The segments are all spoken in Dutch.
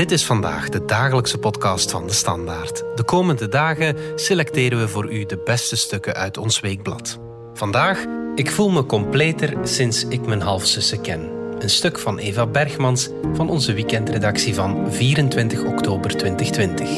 Dit is vandaag de dagelijkse podcast van de Standaard. De komende dagen selecteren we voor u de beste stukken uit ons weekblad. Vandaag, ik voel me completer sinds ik mijn halfzussen ken. Een stuk van Eva Bergmans van onze weekendredactie van 24 oktober 2020.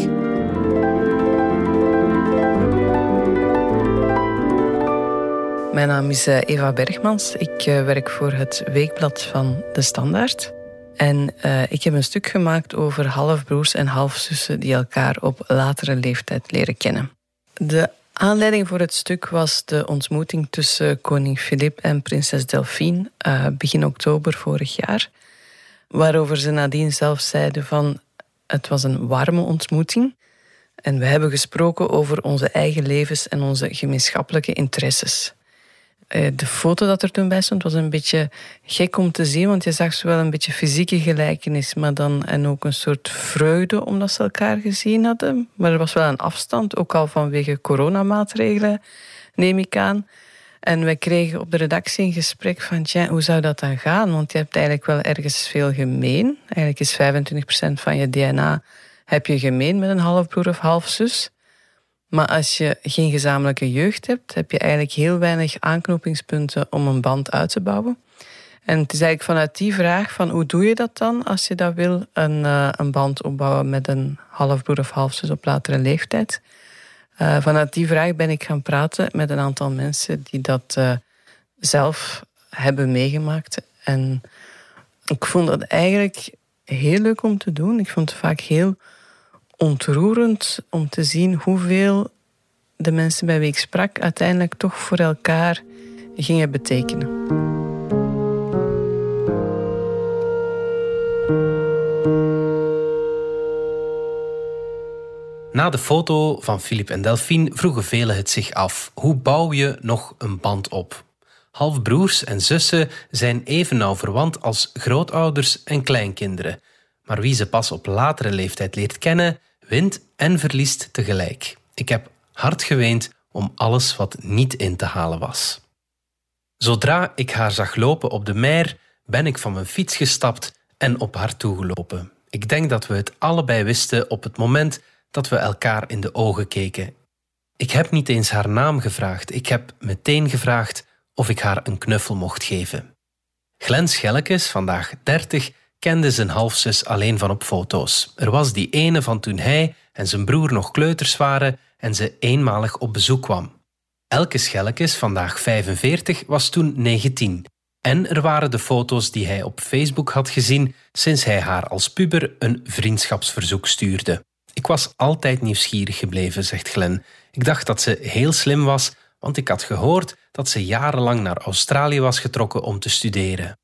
Mijn naam is eh, Eva Bergmans. Ik eh, werk voor het weekblad van De Standaard. En uh, ik heb een stuk gemaakt over halfbroers en halfzussen die elkaar op latere leeftijd leren kennen. De aanleiding voor het stuk was de ontmoeting tussen koning Filip en prinses Delphine uh, begin oktober vorig jaar. Waarover ze nadien zelf zeiden van het was een warme ontmoeting. En we hebben gesproken over onze eigen levens en onze gemeenschappelijke interesses. Eh, de foto dat er toen bij stond was een beetje gek om te zien, want je zag zowel een beetje fysieke gelijkenis, maar dan en ook een soort vreugde omdat ze elkaar gezien hadden. Maar er was wel een afstand, ook al vanwege coronamaatregelen, neem ik aan. En wij kregen op de redactie een gesprek van, hoe zou dat dan gaan? Want je hebt eigenlijk wel ergens veel gemeen. Eigenlijk is 25% van je DNA heb je gemeen met een halfbroer of halfzus. Maar als je geen gezamenlijke jeugd hebt, heb je eigenlijk heel weinig aanknopingspunten om een band uit te bouwen. En het is eigenlijk vanuit die vraag van hoe doe je dat dan als je dat wil, een, uh, een band opbouwen met een halfbroer of halfzus op latere leeftijd. Uh, vanuit die vraag ben ik gaan praten met een aantal mensen die dat uh, zelf hebben meegemaakt. En ik vond dat eigenlijk heel leuk om te doen. Ik vond het vaak heel ontroerend om te zien hoeveel de mensen bij wie ik sprak uiteindelijk toch voor elkaar gingen betekenen. Na de foto van Philip en Delphine vroegen velen het zich af: hoe bouw je nog een band op? Halfbroers en zussen zijn even nauw verwant als grootouders en kleinkinderen. Maar wie ze pas op latere leeftijd leert kennen, wint en verliest tegelijk. Ik heb hard geweend om alles wat niet in te halen was. Zodra ik haar zag lopen op de mer, ben ik van mijn fiets gestapt en op haar toegelopen. Ik denk dat we het allebei wisten op het moment dat we elkaar in de ogen keken. Ik heb niet eens haar naam gevraagd, ik heb meteen gevraagd of ik haar een knuffel mocht geven. Glen Schellekes, vandaag 30, kende zijn halfzus alleen van op foto's. Er was die ene van toen hij en zijn broer nog kleuters waren en ze eenmalig op bezoek kwam. Elke Schellekes, vandaag 45, was toen 19. En er waren de foto's die hij op Facebook had gezien sinds hij haar als puber een vriendschapsverzoek stuurde. Ik was altijd nieuwsgierig gebleven, zegt Glen. Ik dacht dat ze heel slim was, want ik had gehoord dat ze jarenlang naar Australië was getrokken om te studeren.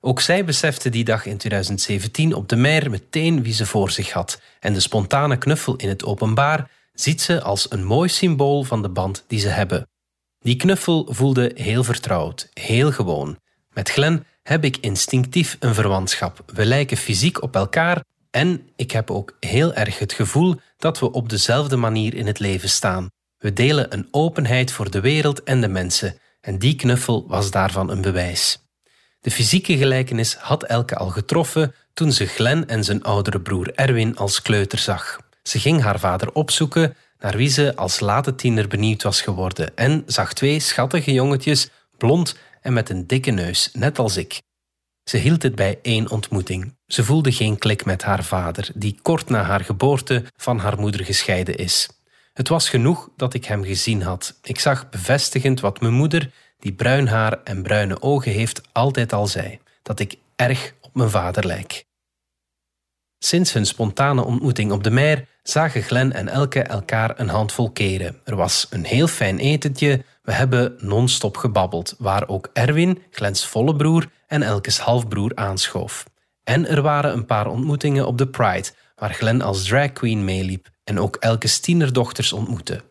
Ook zij besefte die dag in 2017 op de Meijer meteen wie ze voor zich had en de spontane knuffel in het openbaar ziet ze als een mooi symbool van de band die ze hebben. Die knuffel voelde heel vertrouwd, heel gewoon. Met Glen heb ik instinctief een verwantschap. We lijken fysiek op elkaar en ik heb ook heel erg het gevoel dat we op dezelfde manier in het leven staan. We delen een openheid voor de wereld en de mensen en die knuffel was daarvan een bewijs. De fysieke gelijkenis had Elke al getroffen toen ze Glen en zijn oudere broer Erwin als kleuter zag. Ze ging haar vader opzoeken, naar wie ze als late tiener benieuwd was geworden, en zag twee schattige jongetjes, blond en met een dikke neus, net als ik. Ze hield het bij één ontmoeting. Ze voelde geen klik met haar vader, die kort na haar geboorte van haar moeder gescheiden is. Het was genoeg dat ik hem gezien had. Ik zag bevestigend wat mijn moeder die bruin haar en bruine ogen heeft, altijd al zei: dat ik erg op mijn vader lijk. Sinds hun spontane ontmoeting op de Meer zagen Glen en Elke elkaar een handvol keren. Er was een heel fijn etentje, we hebben non-stop gebabbeld, waar ook Erwin, Glens volle broer en Elkes halfbroer aanschoof. En er waren een paar ontmoetingen op de Pride, waar Glen als drag queen meeliep en ook Elkes tienerdochters ontmoette.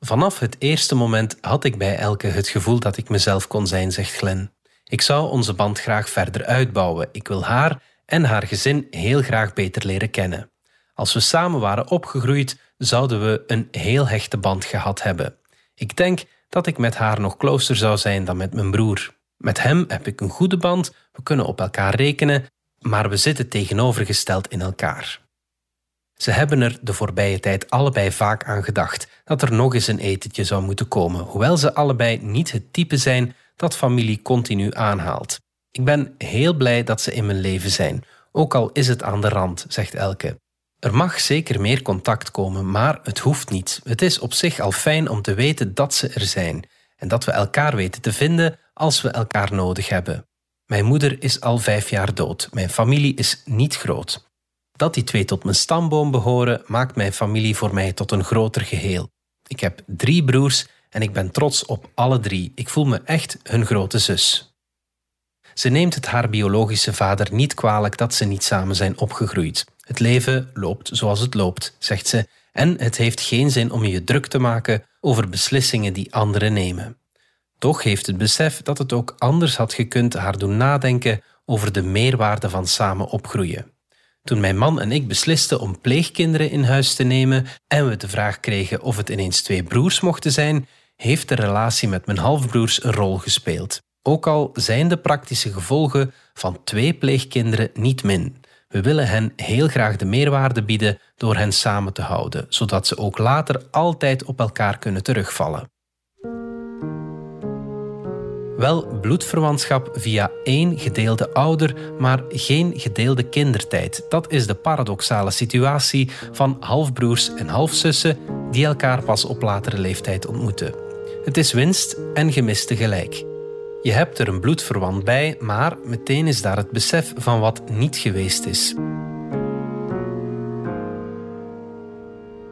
Vanaf het eerste moment had ik bij Elke het gevoel dat ik mezelf kon zijn, zegt Glen. Ik zou onze band graag verder uitbouwen. Ik wil haar en haar gezin heel graag beter leren kennen. Als we samen waren opgegroeid, zouden we een heel hechte band gehad hebben. Ik denk dat ik met haar nog closer zou zijn dan met mijn broer. Met hem heb ik een goede band, we kunnen op elkaar rekenen maar we zitten tegenovergesteld in elkaar. Ze hebben er de voorbije tijd allebei vaak aan gedacht dat er nog eens een etentje zou moeten komen, hoewel ze allebei niet het type zijn dat familie continu aanhaalt. Ik ben heel blij dat ze in mijn leven zijn, ook al is het aan de rand, zegt Elke. Er mag zeker meer contact komen, maar het hoeft niet. Het is op zich al fijn om te weten dat ze er zijn en dat we elkaar weten te vinden als we elkaar nodig hebben. Mijn moeder is al vijf jaar dood. Mijn familie is niet groot. Dat die twee tot mijn stamboom behoren, maakt mijn familie voor mij tot een groter geheel. Ik heb drie broers en ik ben trots op alle drie. Ik voel me echt hun grote zus. Ze neemt het haar biologische vader niet kwalijk dat ze niet samen zijn opgegroeid. Het leven loopt zoals het loopt, zegt ze, en het heeft geen zin om je druk te maken over beslissingen die anderen nemen. Toch heeft het besef dat het ook anders had gekund haar doen nadenken over de meerwaarde van samen opgroeien. Toen mijn man en ik beslisten om pleegkinderen in huis te nemen en we de vraag kregen of het ineens twee broers mochten zijn, heeft de relatie met mijn halfbroers een rol gespeeld. Ook al zijn de praktische gevolgen van twee pleegkinderen niet min. We willen hen heel graag de meerwaarde bieden door hen samen te houden, zodat ze ook later altijd op elkaar kunnen terugvallen. Wel bloedverwantschap via één gedeelde ouder, maar geen gedeelde kindertijd. Dat is de paradoxale situatie van halfbroers en halfzussen die elkaar pas op latere leeftijd ontmoeten. Het is winst en gemis tegelijk. Je hebt er een bloedverwant bij, maar meteen is daar het besef van wat niet geweest is.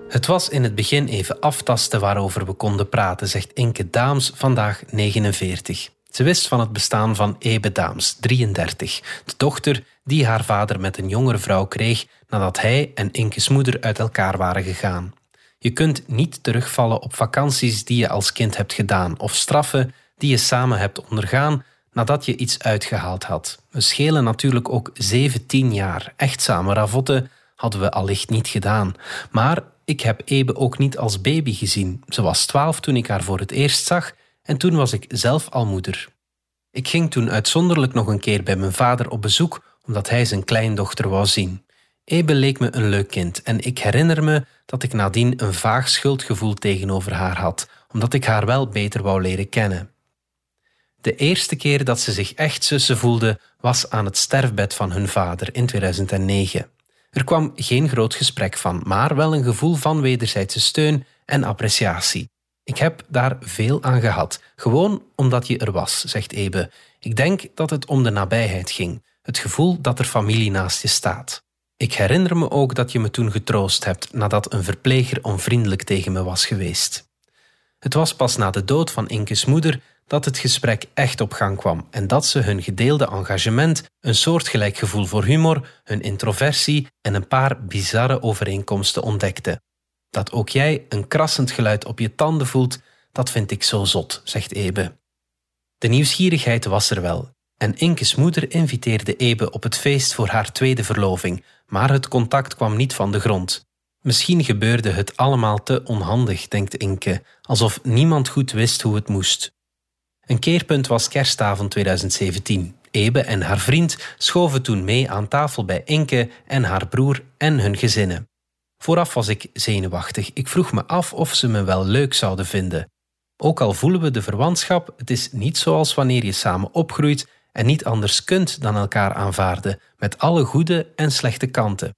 Het was in het begin even aftasten waarover we konden praten, zegt Inke Daams, vandaag 49. Ze wist van het bestaan van Ebe Daams, 33, de dochter die haar vader met een jongere vrouw kreeg nadat hij en Inkes moeder uit elkaar waren gegaan. Je kunt niet terugvallen op vakanties die je als kind hebt gedaan of straffen die je samen hebt ondergaan nadat je iets uitgehaald had. We schelen natuurlijk ook 17 jaar. Echt samen ravotten hadden we allicht niet gedaan. Maar ik heb Ebe ook niet als baby gezien. Ze was 12 toen ik haar voor het eerst zag en toen was ik zelf al moeder. Ik ging toen uitzonderlijk nog een keer bij mijn vader op bezoek omdat hij zijn kleindochter wou zien. Ebe leek me een leuk kind en ik herinner me dat ik nadien een vaag schuldgevoel tegenover haar had, omdat ik haar wel beter wou leren kennen. De eerste keer dat ze zich echt zussen voelde was aan het sterfbed van hun vader in 2009. Er kwam geen groot gesprek van, maar wel een gevoel van wederzijdse steun en appreciatie. Ik heb daar veel aan gehad, gewoon omdat je er was, zegt Ebe. Ik denk dat het om de nabijheid ging, het gevoel dat er familie naast je staat. Ik herinner me ook dat je me toen getroost hebt nadat een verpleger onvriendelijk tegen me was geweest. Het was pas na de dood van Inkes moeder dat het gesprek echt op gang kwam en dat ze hun gedeelde engagement, een soortgelijk gevoel voor humor, hun introversie en een paar bizarre overeenkomsten ontdekte. Dat ook jij een krassend geluid op je tanden voelt, dat vind ik zo zot, zegt Ebe. De nieuwsgierigheid was er wel. En Inkes moeder inviteerde Ebe op het feest voor haar tweede verloving, maar het contact kwam niet van de grond. Misschien gebeurde het allemaal te onhandig, denkt Inke, alsof niemand goed wist hoe het moest. Een keerpunt was kerstavond 2017. Ebe en haar vriend schoven toen mee aan tafel bij Inke en haar broer en hun gezinnen. Vooraf was ik zenuwachtig. Ik vroeg me af of ze me wel leuk zouden vinden. Ook al voelen we de verwantschap, het is niet zoals wanneer je samen opgroeit en niet anders kunt dan elkaar aanvaarden, met alle goede en slechte kanten.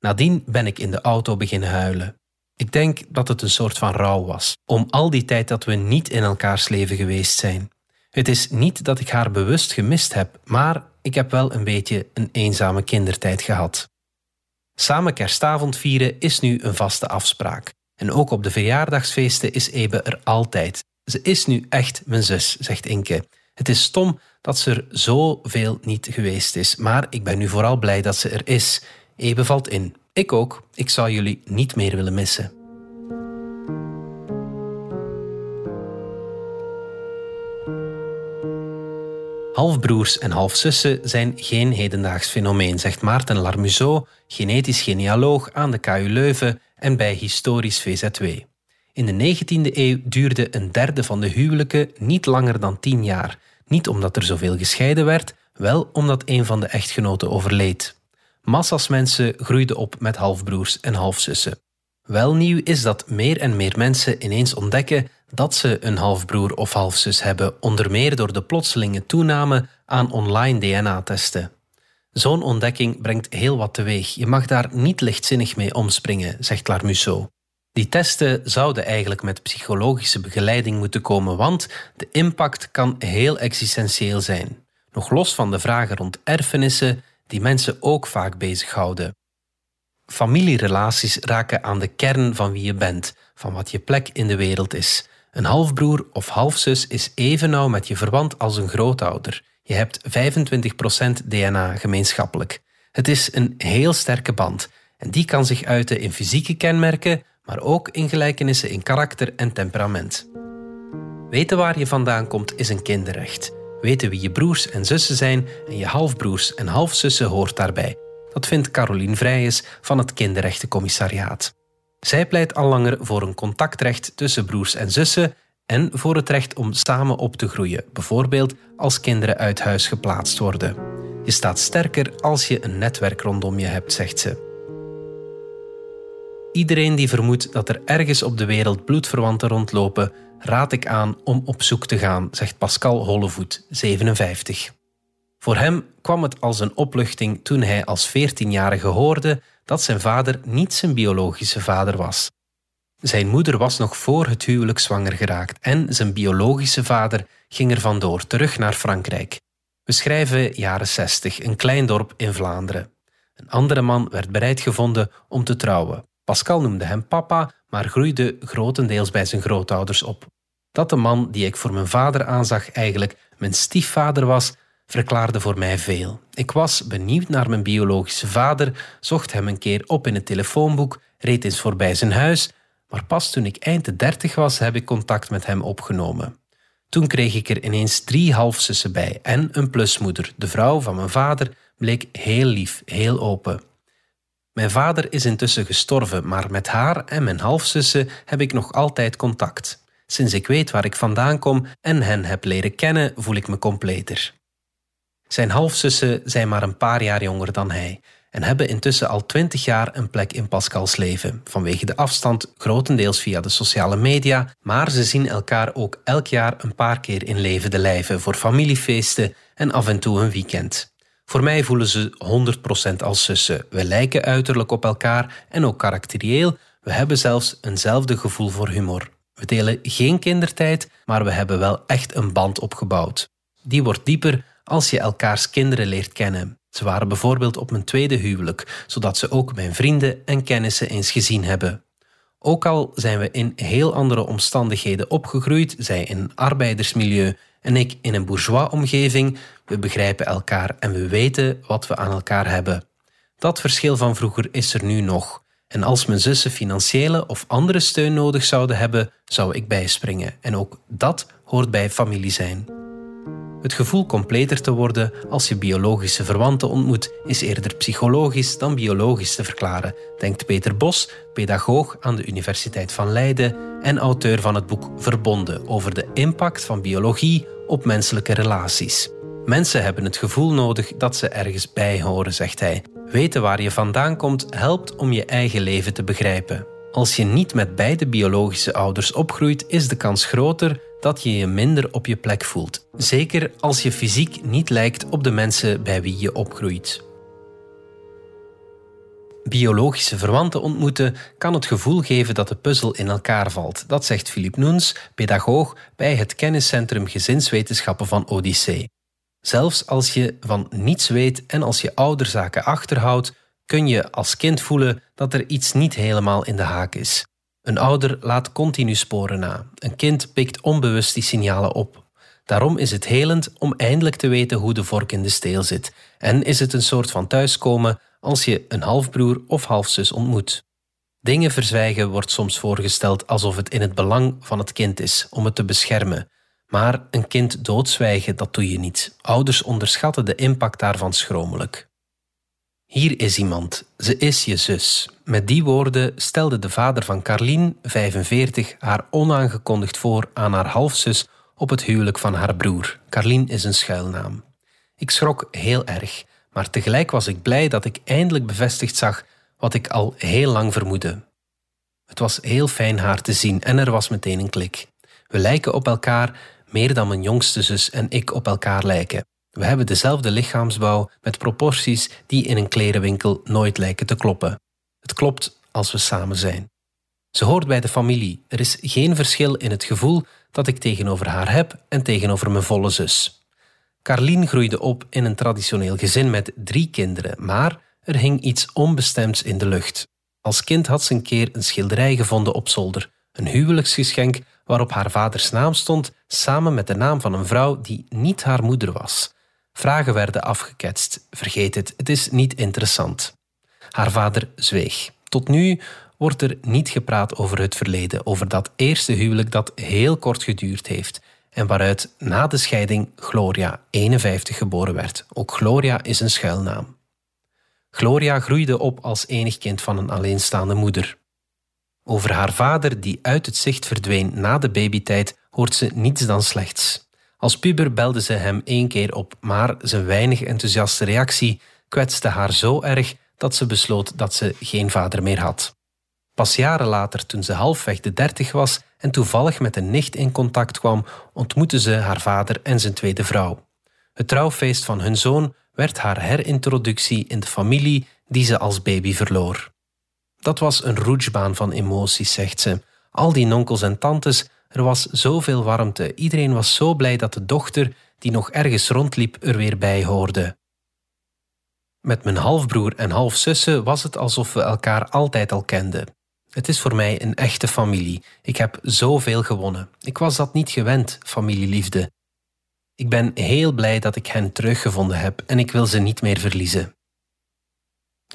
Nadien ben ik in de auto beginnen huilen. Ik denk dat het een soort van rouw was, om al die tijd dat we niet in elkaars leven geweest zijn. Het is niet dat ik haar bewust gemist heb, maar ik heb wel een beetje een eenzame kindertijd gehad. Samen kerstavond vieren is nu een vaste afspraak. En ook op de verjaardagsfeesten is Ebe er altijd. Ze is nu echt mijn zus, zegt Inke. Het is stom dat ze er zoveel niet geweest is, maar ik ben nu vooral blij dat ze er is. Ebe valt in. Ik ook. Ik zou jullie niet meer willen missen. Halfbroers en halfzussen zijn geen hedendaags fenomeen, zegt Maarten Larmuseau, genetisch genealoog aan de KU Leuven en bij Historisch VZW. In de 19e eeuw duurde een derde van de huwelijken niet langer dan tien jaar. Niet omdat er zoveel gescheiden werd, Wel omdat een van de echtgenoten overleed. Massas mensen groeiden op met halfbroers en halfzussen. Wel nieuw is dat meer en meer mensen ineens ontdekken dat ze een halfbroer of halfzus hebben, onder meer door de plotselinge toename aan online DNA-testen. Zo'n ontdekking brengt heel wat teweeg. Je mag daar niet lichtzinnig mee omspringen, zegt Larmusso. Die testen zouden eigenlijk met psychologische begeleiding moeten komen, want de impact kan heel existentieel zijn. Nog los van de vragen rond erfenissen, die mensen ook vaak bezighouden. Familierelaties raken aan de kern van wie je bent, van wat je plek in de wereld is. Een halfbroer of halfzus is even nauw met je verwant als een grootouder. Je hebt 25% DNA gemeenschappelijk. Het is een heel sterke band en die kan zich uiten in fysieke kenmerken, maar ook in gelijkenissen in karakter en temperament. Weten waar je vandaan komt is een kinderrecht. Weten wie je broers en zussen zijn en je halfbroers en halfzussen hoort daarbij. Dat vindt Caroline Vrijes van het Kinderrechtencommissariaat. Zij pleit al langer voor een contactrecht tussen broers en zussen en voor het recht om samen op te groeien, bijvoorbeeld als kinderen uit huis geplaatst worden. Je staat sterker als je een netwerk rondom je hebt, zegt ze. Iedereen die vermoedt dat er ergens op de wereld bloedverwanten rondlopen, raad ik aan om op zoek te gaan, zegt Pascal Hollevoet, 57. Voor hem kwam het als een opluchting toen hij als 14-jarige hoorde dat zijn vader niet zijn biologische vader was. Zijn moeder was nog voor het huwelijk zwanger geraakt en zijn biologische vader ging er vandoor terug naar Frankrijk. We schrijven jaren 60, een klein dorp in Vlaanderen. Een andere man werd bereid gevonden om te trouwen. Pascal noemde hem papa, maar groeide grotendeels bij zijn grootouders op. Dat de man die ik voor mijn vader aanzag eigenlijk mijn stiefvader was, verklaarde voor mij veel. Ik was benieuwd naar mijn biologische vader, zocht hem een keer op in het telefoonboek, reed eens voorbij zijn huis, maar pas toen ik eind de dertig was, heb ik contact met hem opgenomen. Toen kreeg ik er ineens drie halfzussen bij en een plusmoeder. De vrouw van mijn vader bleek heel lief, heel open. Mijn vader is intussen gestorven, maar met haar en mijn halfzussen heb ik nog altijd contact. Sinds ik weet waar ik vandaan kom en hen heb leren kennen, voel ik me completer. Zijn halfzussen zijn maar een paar jaar jonger dan hij en hebben intussen al twintig jaar een plek in Pascals leven, vanwege de afstand grotendeels via de sociale media, maar ze zien elkaar ook elk jaar een paar keer in levende lijven voor familiefeesten en af en toe een weekend. Voor mij voelen ze 100% als zussen. We lijken uiterlijk op elkaar en ook karakterieel. We hebben zelfs eenzelfde gevoel voor humor. We delen geen kindertijd, maar we hebben wel echt een band opgebouwd. Die wordt dieper als je elkaars kinderen leert kennen. Ze waren bijvoorbeeld op mijn tweede huwelijk, zodat ze ook mijn vrienden en kennissen eens gezien hebben. Ook al zijn we in heel andere omstandigheden opgegroeid, zij in een arbeidersmilieu en ik in een bourgeois-omgeving, we begrijpen elkaar en we weten wat we aan elkaar hebben. Dat verschil van vroeger is er nu nog. En als mijn zussen financiële of andere steun nodig zouden hebben, zou ik bijspringen. En ook dat hoort bij familie zijn. Het gevoel completer te worden als je biologische verwanten ontmoet, is eerder psychologisch dan biologisch te verklaren, denkt Peter Bos, pedagoog aan de Universiteit van Leiden en auteur van het boek Verbonden over de impact van biologie op menselijke relaties. Mensen hebben het gevoel nodig dat ze ergens bij horen, zegt hij. Weten waar je vandaan komt helpt om je eigen leven te begrijpen. Als je niet met beide biologische ouders opgroeit, is de kans groter dat je je minder op je plek voelt. Zeker als je fysiek niet lijkt op de mensen bij wie je opgroeit. Biologische verwanten ontmoeten kan het gevoel geven dat de puzzel in elkaar valt. Dat zegt Philippe Noens, pedagoog bij het kenniscentrum gezinswetenschappen van Odyssee. Zelfs als je van niets weet en als je ouderzaken achterhoudt, kun je als kind voelen dat er iets niet helemaal in de haak is. Een ouder laat continu sporen na. Een kind pikt onbewust die signalen op. Daarom is het helend om eindelijk te weten hoe de vork in de steel zit. En is het een soort van thuiskomen als je een halfbroer of halfzus ontmoet. Dingen verzwijgen wordt soms voorgesteld alsof het in het belang van het kind is om het te beschermen. Maar een kind doodzwijgen, dat doe je niet. Ouders onderschatten de impact daarvan schromelijk. Hier is iemand, ze is je zus. Met die woorden stelde de vader van Carlien, 45, haar onaangekondigd voor aan haar halfzus op het huwelijk van haar broer. Carlien is een schuilnaam. Ik schrok heel erg, maar tegelijk was ik blij dat ik eindelijk bevestigd zag wat ik al heel lang vermoedde. Het was heel fijn haar te zien en er was meteen een klik. We lijken op elkaar meer dan mijn jongste zus en ik op elkaar lijken. We hebben dezelfde lichaamsbouw met proporties die in een klerenwinkel nooit lijken te kloppen. Het klopt als we samen zijn. Ze hoort bij de familie. Er is geen verschil in het gevoel dat ik tegenover haar heb en tegenover mijn volle zus. Carlien groeide op in een traditioneel gezin met drie kinderen, maar er hing iets onbestemds in de lucht. Als kind had ze een keer een schilderij gevonden op zolder, een huwelijksgeschenk waarop haar vaders naam stond, samen met de naam van een vrouw die niet haar moeder was. Vragen werden afgeketst. Vergeet het, het is niet interessant. Haar vader zweeg. Tot nu wordt er niet gepraat over het verleden, over dat eerste huwelijk dat heel kort geduurd heeft en waaruit na de scheiding Gloria 51 geboren werd. Ook Gloria is een schuilnaam. Gloria groeide op als enig kind van een alleenstaande moeder. Over haar vader, die uit het zicht verdween na de babytijd, hoort ze niets dan slechts. Als puber belde ze hem één keer op, maar zijn weinig enthousiaste reactie kwetste haar zo erg dat ze besloot dat ze geen vader meer had. Pas jaren later, toen ze halfweg de dertig was en toevallig met een nicht in contact kwam, ontmoette ze haar vader en zijn tweede vrouw. Het trouwfeest van hun zoon werd haar herintroductie in de familie die ze als baby verloor. Dat was een roetsbaan van emoties, zegt ze. Al die onkels en tantes, er was zoveel warmte. Iedereen was zo blij dat de dochter, die nog ergens rondliep, er weer bij hoorde. Met mijn halfbroer en halfzussen was het alsof we elkaar altijd al kenden. Het is voor mij een echte familie. Ik heb zoveel gewonnen. Ik was dat niet gewend, familieliefde. Ik ben heel blij dat ik hen teruggevonden heb en ik wil ze niet meer verliezen.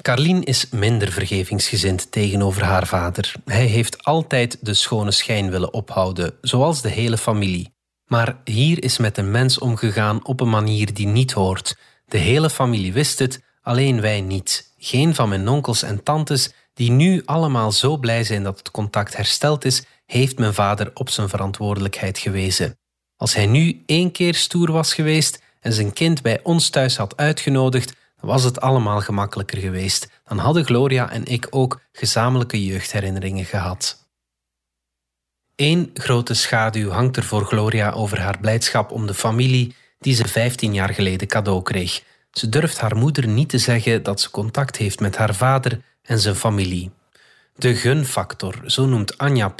Carlien is minder vergevingsgezind tegenover haar vader. Hij heeft altijd de schone schijn willen ophouden, zoals de hele familie. Maar hier is met een mens omgegaan op een manier die niet hoort. De hele familie wist het, alleen wij niet. Geen van mijn onkels en tantes, die nu allemaal zo blij zijn dat het contact hersteld is, heeft mijn vader op zijn verantwoordelijkheid gewezen. Als hij nu één keer stoer was geweest en zijn kind bij ons thuis had uitgenodigd, was het allemaal gemakkelijker geweest. Dan hadden Gloria en ik ook gezamenlijke jeugdherinneringen gehad. Eén grote schaduw hangt er voor Gloria over haar blijdschap om de familie die ze 15 jaar geleden cadeau kreeg. Ze durft haar moeder niet te zeggen dat ze contact heeft met haar vader en zijn familie. De gunfactor, zo noemt Anja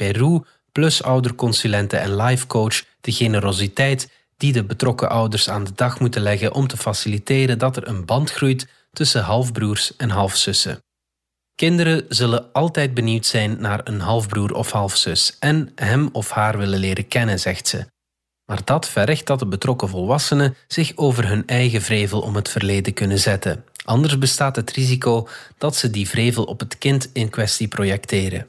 plus ouderconsulente en lifecoach, de generositeit die de betrokken ouders aan de dag moeten leggen om te faciliteren dat er een band groeit tussen halfbroers en halfzussen. Kinderen zullen altijd benieuwd zijn naar een halfbroer of halfzus en hem of haar willen leren kennen, zegt ze. Maar dat vergt dat de betrokken volwassenen zich over hun eigen vrevel om het verleden kunnen zetten. Anders bestaat het risico dat ze die vrevel op het kind in kwestie projecteren.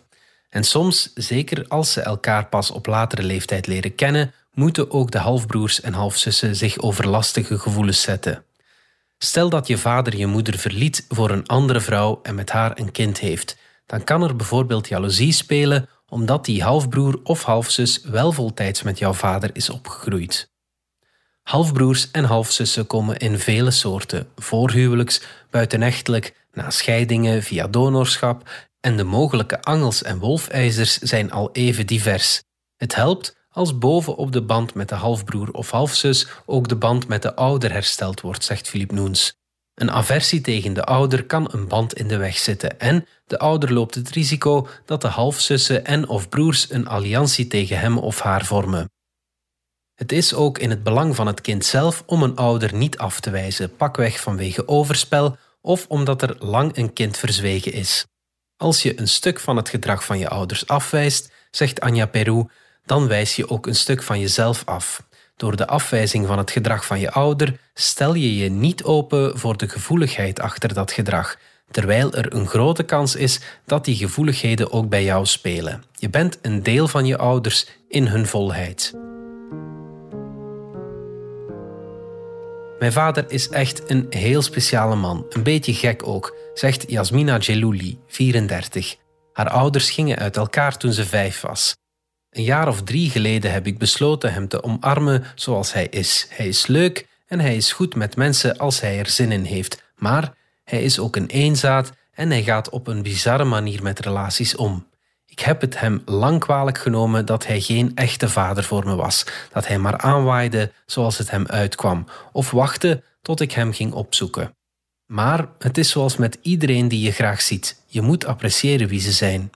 En soms, zeker als ze elkaar pas op latere leeftijd leren kennen, moeten ook de halfbroers en halfzussen zich over lastige gevoelens zetten. Stel dat je vader je moeder verliet voor een andere vrouw en met haar een kind heeft, dan kan er bijvoorbeeld jaloezie spelen omdat die halfbroer of halfzus wel voltijds met jouw vader is opgegroeid. Halfbroers en halfzussen komen in vele soorten, voorhuwelijks, buitenechtelijk, na scheidingen, via donorschap en de mogelijke angels en wolfijzers zijn al even divers. Het helpt als bovenop de band met de halfbroer of halfzus ook de band met de ouder hersteld wordt, zegt Philip Noens. Een aversie tegen de ouder kan een band in de weg zitten en de ouder loopt het risico dat de halfzussen en of broers een alliantie tegen hem of haar vormen. Het is ook in het belang van het kind zelf om een ouder niet af te wijzen, pakweg vanwege overspel of omdat er lang een kind verzwegen is. Als je een stuk van het gedrag van je ouders afwijst, zegt Anja Peru, dan wijs je ook een stuk van jezelf af. Door de afwijzing van het gedrag van je ouder stel je je niet open voor de gevoeligheid achter dat gedrag, terwijl er een grote kans is dat die gevoeligheden ook bij jou spelen. Je bent een deel van je ouders in hun volheid. Mijn vader is echt een heel speciale man, een beetje gek ook, zegt Yasmina Jelouli, 34. Haar ouders gingen uit elkaar toen ze vijf was. Een jaar of drie geleden heb ik besloten hem te omarmen zoals hij is. Hij is leuk en hij is goed met mensen als hij er zin in heeft. Maar hij is ook een eenzaad en hij gaat op een bizarre manier met relaties om. Ik heb het hem lang kwalijk genomen dat hij geen echte vader voor me was, dat hij maar aanwaaide zoals het hem uitkwam, of wachtte tot ik hem ging opzoeken. Maar het is zoals met iedereen die je graag ziet: je moet appreciëren wie ze zijn.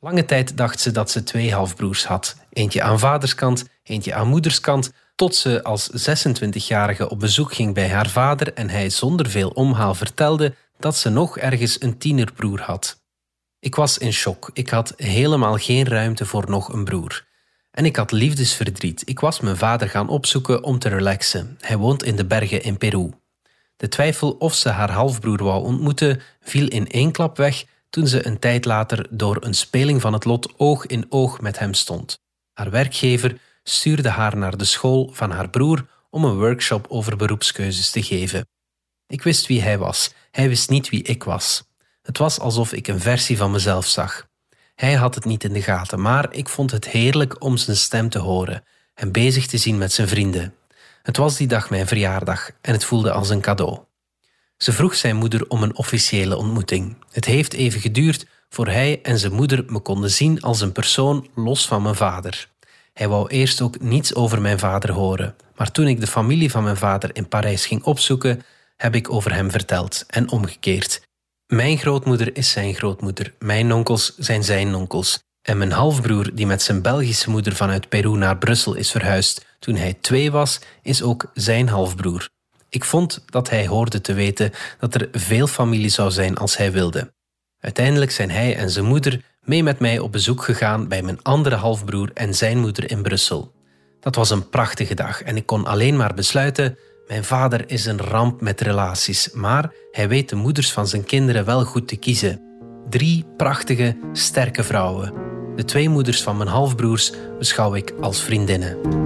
Lange tijd dacht ze dat ze twee halfbroers had: eentje aan vaderskant, eentje aan moederskant, tot ze als 26-jarige op bezoek ging bij haar vader en hij zonder veel omhaal vertelde dat ze nog ergens een tienerbroer had. Ik was in shock. Ik had helemaal geen ruimte voor nog een broer. En ik had liefdesverdriet. Ik was mijn vader gaan opzoeken om te relaxen. Hij woont in de bergen in Peru. De twijfel of ze haar halfbroer wou ontmoeten viel in één klap weg toen ze een tijd later door een speling van het lot oog in oog met hem stond. Haar werkgever stuurde haar naar de school van haar broer om een workshop over beroepskeuzes te geven. Ik wist wie hij was, hij wist niet wie ik was. Het was alsof ik een versie van mezelf zag. Hij had het niet in de gaten, maar ik vond het heerlijk om zijn stem te horen, hem bezig te zien met zijn vrienden. Het was die dag mijn verjaardag en het voelde als een cadeau. Ze vroeg zijn moeder om een officiële ontmoeting. Het heeft even geduurd voor hij en zijn moeder me konden zien als een persoon los van mijn vader. Hij wou eerst ook niets over mijn vader horen, maar toen ik de familie van mijn vader in Parijs ging opzoeken, heb ik over hem verteld en omgekeerd. Mijn grootmoeder is zijn grootmoeder, mijn onkels zijn zijn onkels. En mijn halfbroer, die met zijn Belgische moeder vanuit Peru naar Brussel is verhuisd toen hij twee was, is ook zijn halfbroer. Ik vond dat hij hoorde te weten dat er veel familie zou zijn als hij wilde. Uiteindelijk zijn hij en zijn moeder mee met mij op bezoek gegaan bij mijn andere halfbroer en zijn moeder in Brussel. Dat was een prachtige dag en ik kon alleen maar besluiten mijn vader is een ramp met relaties, maar hij weet de moeders van zijn kinderen wel goed te kiezen. Drie prachtige, sterke vrouwen. De twee moeders van mijn halfbroers beschouw ik als vriendinnen.